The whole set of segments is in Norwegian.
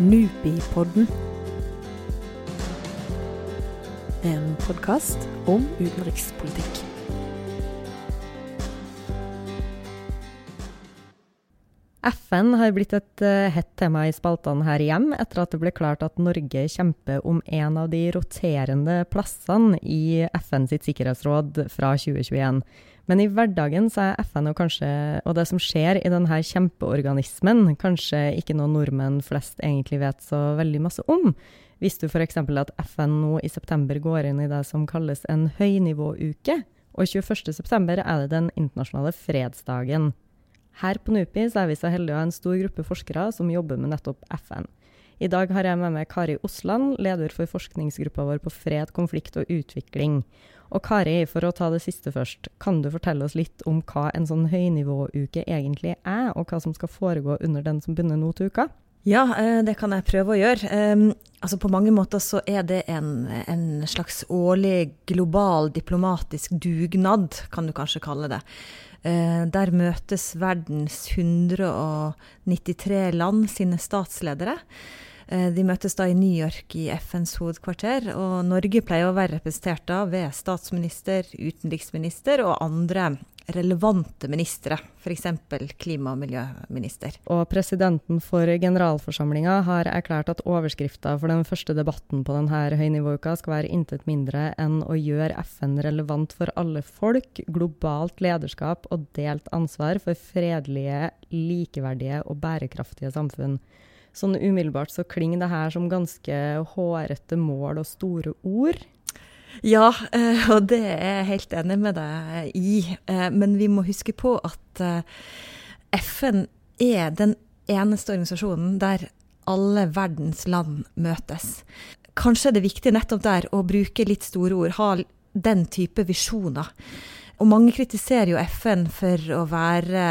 Nupipodden. En podkast om utenrikspolitikk. FN har blitt et uh, hett tema i spaltene her hjem, etter at det ble klart at Norge kjemper om en av de roterende plassene i FN sitt sikkerhetsråd fra 2021. Men i hverdagen så er FN og, kanskje, og det som skjer i denne kjempeorganismen, kanskje ikke noe nordmenn flest egentlig vet så veldig masse om. Visste du f.eks. at FN nå i september går inn i det som kalles en høynivåuke? Og 21.9 er det den internasjonale fredsdagen. Her på NUPI er vi så heldige å ha en stor gruppe forskere som jobber med nettopp FN. I dag har jeg med meg Kari Osland, leder for forskningsgruppa vår på fred, konflikt og utvikling. Og Kari, for å ta det siste først, kan du fortelle oss litt om hva en sånn høynivåuke egentlig er, og hva som skal foregå under den som begynner nå til uka? Ja, eh, det kan jeg prøve å gjøre. Altså På mange måter så er det en, en, slags årlig global diplomatisk dugnad, kan du kanskje kalle det. Uh, der møtes verdens 193 land sine statsledere. Uh, de møtes da i New York i FNs hovedkvarter, og Norge pleier å være representert da ved statsminister, utenriksminister og andre relevante ministre, f.eks. klima- og miljøminister. Og presidenten for generalforsamlinga har erklært at overskrifta for den første debatten på denne høynivåuka skal være intet mindre enn å gjøre FN relevant for alle folk, globalt lederskap og delt ansvar for fredelige, likeverdige og bærekraftige samfunn. Sånn umiddelbart så klinger det her som ganske hårete mål og store ord. Ja, eh, og det er jeg helt enig med deg i. Eh, men vi må huske på at eh, FN er den eneste organisasjonen der alle verdens land møtes. Kanskje er det viktig nettopp der å bruke litt store ord, ha den type visjoner. Og mange kritiserer jo FN for å være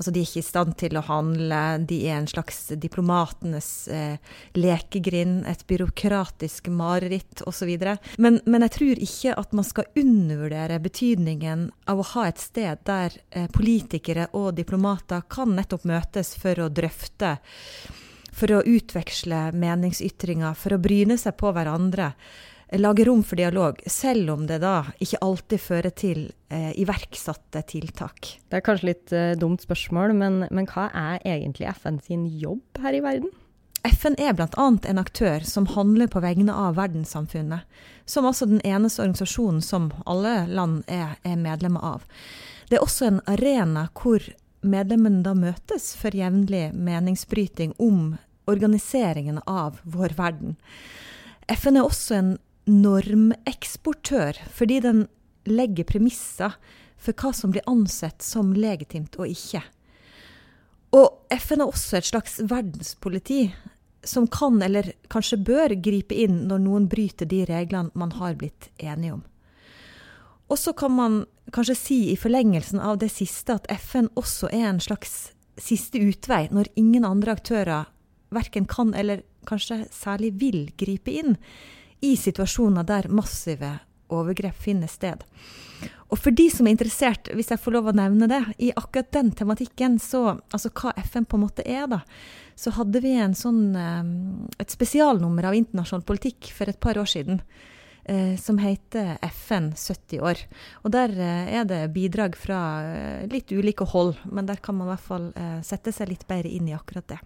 Altså, de er ikke i stand til å handle. De er en slags diplomatenes eh, lekegrind, et byråkratisk mareritt osv. Men, men jeg tror ikke at man skal undervurdere betydningen av å ha et sted der eh, politikere og diplomater kan nettopp møtes for å drøfte for å utveksle meningsytringer, for å bryne seg på hverandre lage rom for dialog, selv om det da ikke alltid fører til eh, iverksatte tiltak. Det er kanskje litt eh, dumt spørsmål, men, men, hva er egentlig FN sin jobb her i verden? FN er bl.a. en aktør som handler på vegne av verdenssamfunnet. Som altså den eneste organisasjonen som alle land er, er medlemmer av. Det er også en arena hvor medlemmene da møtes for jevnlig meningsbryting om organiseringen av vår verden. FN er også en normeksportør, fordi den legger premisser for hva som blir ansett som legitimt og ikke. Og FN er også et slags verdenspoliti som kan, eller kanskje bør, gripe inn når noen bryter de reglene man har blitt enige om. Og så kan man kanskje si i forlengelsen av det siste at FN også er en slags siste utvei når ingen andre aktører verken kan eller kanskje særlig vil gripe inn i situasjoner der massive overgrep finner sted. Og for de som er interessert, hvis jeg får lov å nevne det, i akkurat den tematikken, så altså hva FN på en måte er, da, så hadde vi sånn, eh, et spesialnummer av internasjonal politikk for et par år siden. Eh, som heter FN 70 år. Og der eh, er det bidrag fra litt ulike hold, men der kan man i hvert fall sette seg litt bedre inn i akkurat det.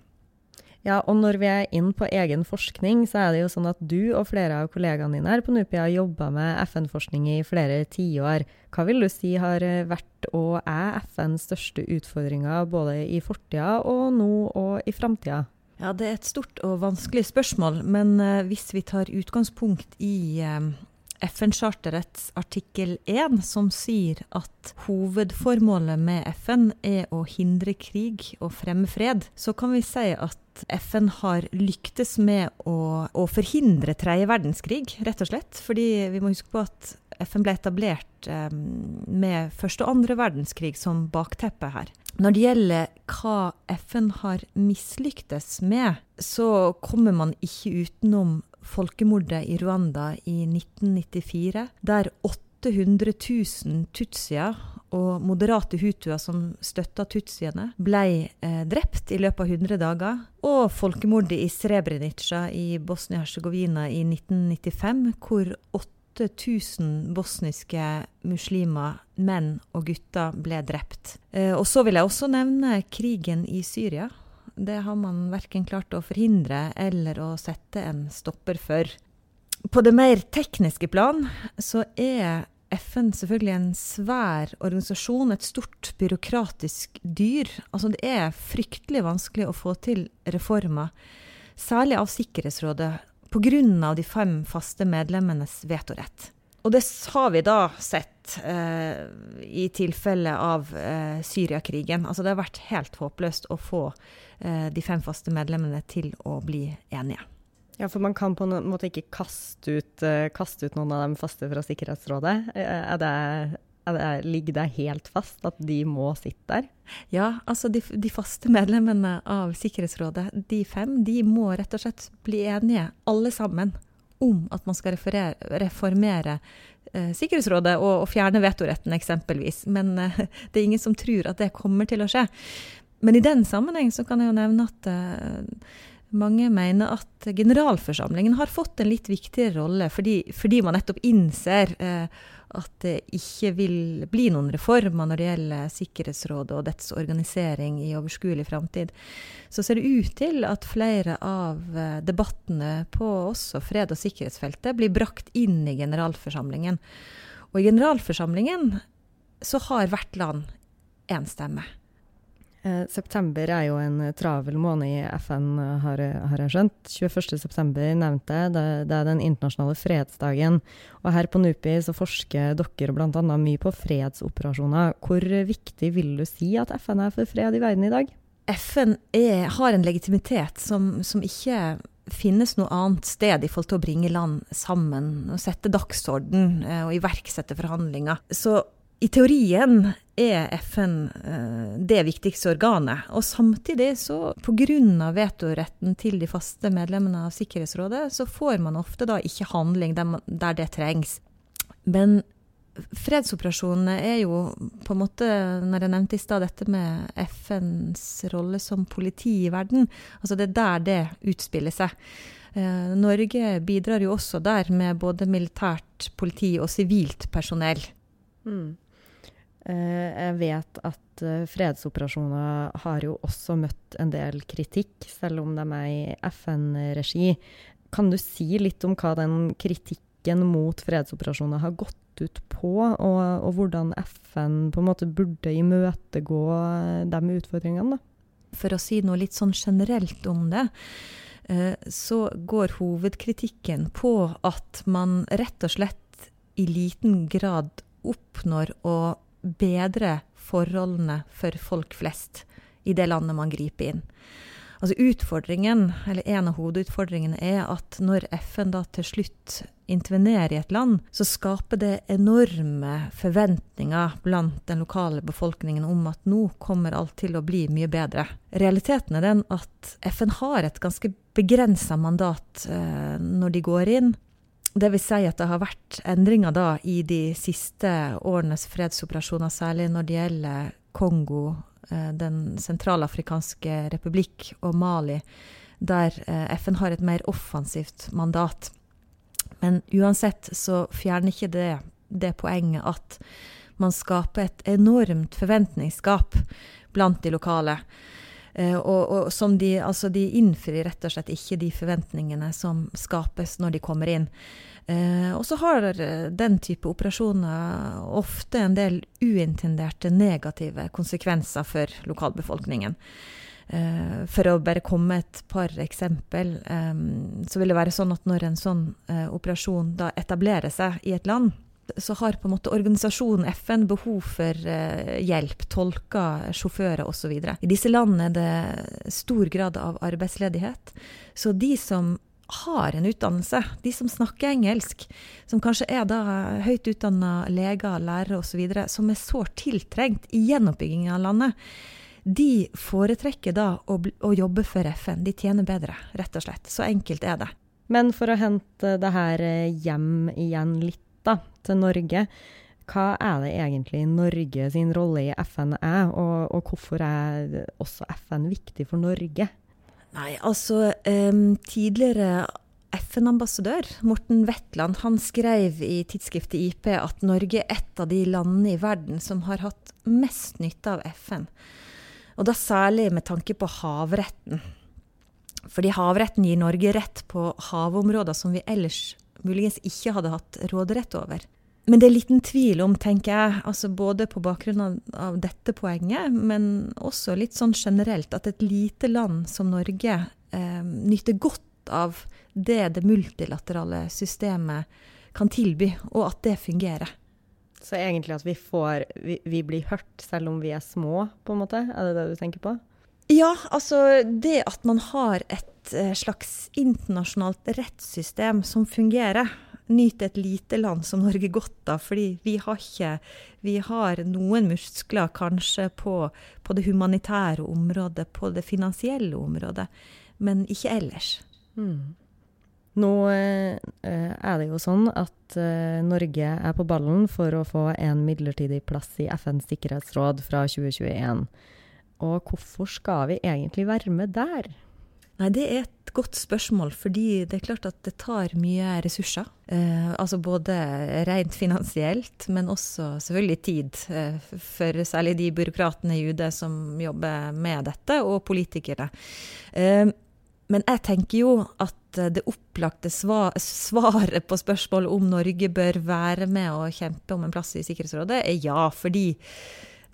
Ja, og når vi er inn på egen forskning, så er det jo sånn at du og flere av kollegaene dine her på NUPI har jobba med FN-forskning i flere tiår. Hva vil du si har eh, vært og er FNs største utfordringer både i fortida og nå og i framtida? Ja, det er et stort og vanskelig spørsmål, men uh, hvis vi tar utgangspunkt i uh, FN-charterets artikkel 1, som sier at hovedformålet med FN er å hindre krig og fremme fred, så kan vi si at FN har lyktes med å, å forhindre tredje verdenskrig, rett og slett. Fordi vi må huske på at FN ble etablert eh, med første og andre verdenskrig som bakteppe her. Når det gjelder hva FN har mislyktes med, så kommer man ikke utenom folkemordet i Rwanda i 1994, der 800 000 tutsier og moderate hutuer som støtta tutsiene, ble eh, drept i løpet av 100 dager. Og folkemordet i Srebrenica i Bosnia-Hercegovina i 1995, hvor 8000 bosniske muslimer, menn og gutter, ble drept. Eh, og så vil jeg også nevne krigen i Syria. Det har man verken klart å forhindre eller å sette en stopper for. På det mer tekniske plan så er FN selvfølgelig en svær organisasjon, et stort byråkratisk dyr. Altså det er fryktelig vanskelig å få til reformer, særlig av Sikkerhetsrådet, pga. de fem faste medlemmenes vetorett. Og det har vi da sett eh, i tilfelle av eh, Syriakrigen. Altså det har vært helt håpløst å få eh, de fem faste medlemmene til å bli enige. Ja, for man kan på en måte ikke kaste ut, uh, kaste ut noen av dem faste fra Sikkerhetsrådet. Eh, er det, er det, ligger det helt fast at de må sitte der? Ja, altså de, de, faste medlemmene av Sikkerhetsrådet, de fem, de må rett og slett bli enige, alle sammen, om at man skal reformere eh, Sikkerhetsrådet og, og, fjerne vetoretten, eksempelvis. Men eh, det er ingen som tror at det kommer til å skje. Men i den sammenheng så kan jeg jo nevne at mange mener at generalforsamlingen har fått en litt viktigere rolle, fordi, fordi man nettopp innser eh, at det ikke vil bli noen reformer når det gjelder Sikkerhetsrådet og dets organisering i overskuelig framtid. Så ser det ut til at flere av eh, debattene på også fred- og sikkerhetsfeltet blir brakt inn i generalforsamlingen. Og i generalforsamlingen så har hvert land én stemme. Eh, september er jo en travel måned i FN, har, har jeg skjønt. 21.9 nevnte jeg, det, det, er den internasjonale fredsdagen. Og her på NUPI så forsker dere bl.a. mye på fredsoperasjoner. Hvor viktig vil du si at FN er for fred i verden i dag? FN er, har en legitimitet som, som ikke finnes noe annet sted i forhold til å bringe land sammen og sette dagsorden eh, og iverksette forhandlinger. Så i teorien er FN eh, det viktigste organet. Og samtidig, så pga. vetoretten til de faste medlemmene av Sikkerhetsrådet, så får man ofte da ikke handling der, det trengs. Men fredsoperasjonene er jo på en måte, når jeg nevnte i stad dette med FNs rolle som politi i verden, altså det er der det utspiller seg. Eh, Norge bidrar jo også der med både militært politi og sivilt personell. Mm. Eh, jeg vet at eh, fredsoperasjoner har jo også møtt en del kritikk, selv om de er i FN-regi. Kan du si litt om hva den kritikken mot fredsoperasjoner har gått ut på, og, og hvordan FN på en måte burde imøtegå de utfordringene? Da? For å si noe litt sånn generelt om det, eh, så går hovedkritikken på at man rett og slett i liten grad oppnår å bedre forholdene for folk flest i det landet man griper inn. Altså utfordringen, eller En av hovedutfordringene er at når FN da til slutt intervenerer i et land, så skaper det enorme forventninger blant den lokale befolkningen om at nå kommer alt til å bli mye bedre. Realiteten er den at FN har et ganske begrensa mandat eh, når de går inn. Det vil si at det har vært endringer da i de siste årenes fredsoperasjoner, særlig når det gjelder Kongo, eh, Den sentralafrikanske republikk og Mali, der eh, FN har et mer offensivt mandat. Men uansett så fjerner ikke det det poenget at man skaper et enormt forventningsgap blant de lokale. Eh, og, og, som de, altså de innfrir rett og slett ikke de forventningene som skapes når de kommer inn. Eh, og så har den type operasjoner ofte en del uintenderte negative konsekvenser for lokalbefolkningen. Eh, for å bare komme et par eksempel, eh, så vil det være sånn at når en sånn eh, operasjon da etablerer seg i et land, så har på en måte organisasjonen FN behov for uh, hjelp, tolker, sjåfører osv. I disse landene er det stor grad av arbeidsledighet. Så de som har en utdannelse, de som snakker engelsk, som kanskje er da høyt utdanna leger, lærere osv., som er sårt tiltrengt i gjenoppbyggingen av landet, de foretrekker da å, å, jobbe for FN. De tjener bedre, rett og slett. Så enkelt er det. Men for å hente det her hjem igjen litt, da, til Norge. hva er det egentlig Norge sin rolle i FN er, og, og hvorfor er også FN viktig for Norge? Nei, altså um, Tidligere FN-ambassadør Morten Wetland han skrev i tidsskriftet IP at Norge er et av de landene i verden som har hatt mest nytte av FN. Og da særlig med tanke på havretten. Fordi havretten gir Norge rett på havområder som vi ellers muligens ikke hadde hatt råderett over. Men det er liten tvil om, tenker jeg, altså både på bakgrunn av, av, dette poenget, men også litt sånn generelt, at et lite land som Norge eh, nyter godt av det det multilaterale systemet kan tilby, og at det fungerer. Så egentlig at vi får vi, vi blir hørt selv om vi er små, på en måte? Er det det du tenker på? Ja, altså det at man har et eh, slags internasjonalt rettssystem som fungerer, nyter et lite land som Norge godt av. Fordi vi har ikke Vi har noen muskler kanskje på, på det humanitære området, på det finansielle området, men ikke ellers. Mm. Nå eh, er det jo sånn at eh, Norge er på ballen for å få en midlertidig plass i FNs sikkerhetsråd fra 2021. Og hvorfor skal vi egentlig være med der? Nei, Det er et godt spørsmål, fordi det er klart at det tar mye ressurser. Eh, altså både rent finansielt, men også selvfølgelig tid. Eh, for særlig de byråkratene i UD som jobber med dette, og politikere. Eh, men jeg tenker jo at det opplagte svaret på spørsmålet om Norge bør være med og kjempe om en plass i Sikkerhetsrådet, er ja. Fordi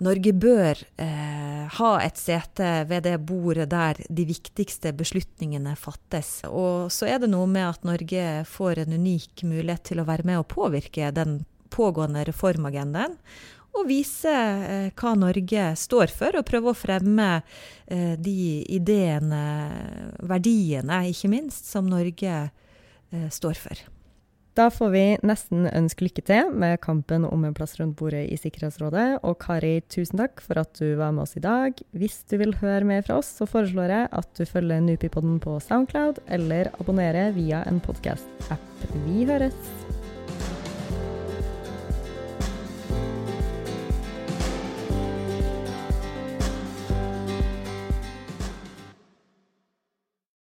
Norge bør eh, ha et sete ved det bordet der de viktigste beslutningene fattes. Og så er det noe med at Norge får en unik mulighet til å være med og påvirke den pågående reformagendaen. Og vise eh, hva Norge står for, og prøve å fremme eh, de ideene, verdiene ikke minst, som Norge eh, står for. Da får vi nesten ønske lykke til med kampen om en plass rundt bordet i Sikkerhetsrådet. Og Kari, tusen takk for at du var med oss i dag. Hvis du vil høre mer fra oss, så foreslår jeg at du følger Nupipodden på Soundcloud, eller abonnerer via en podkast-app. Vi høres!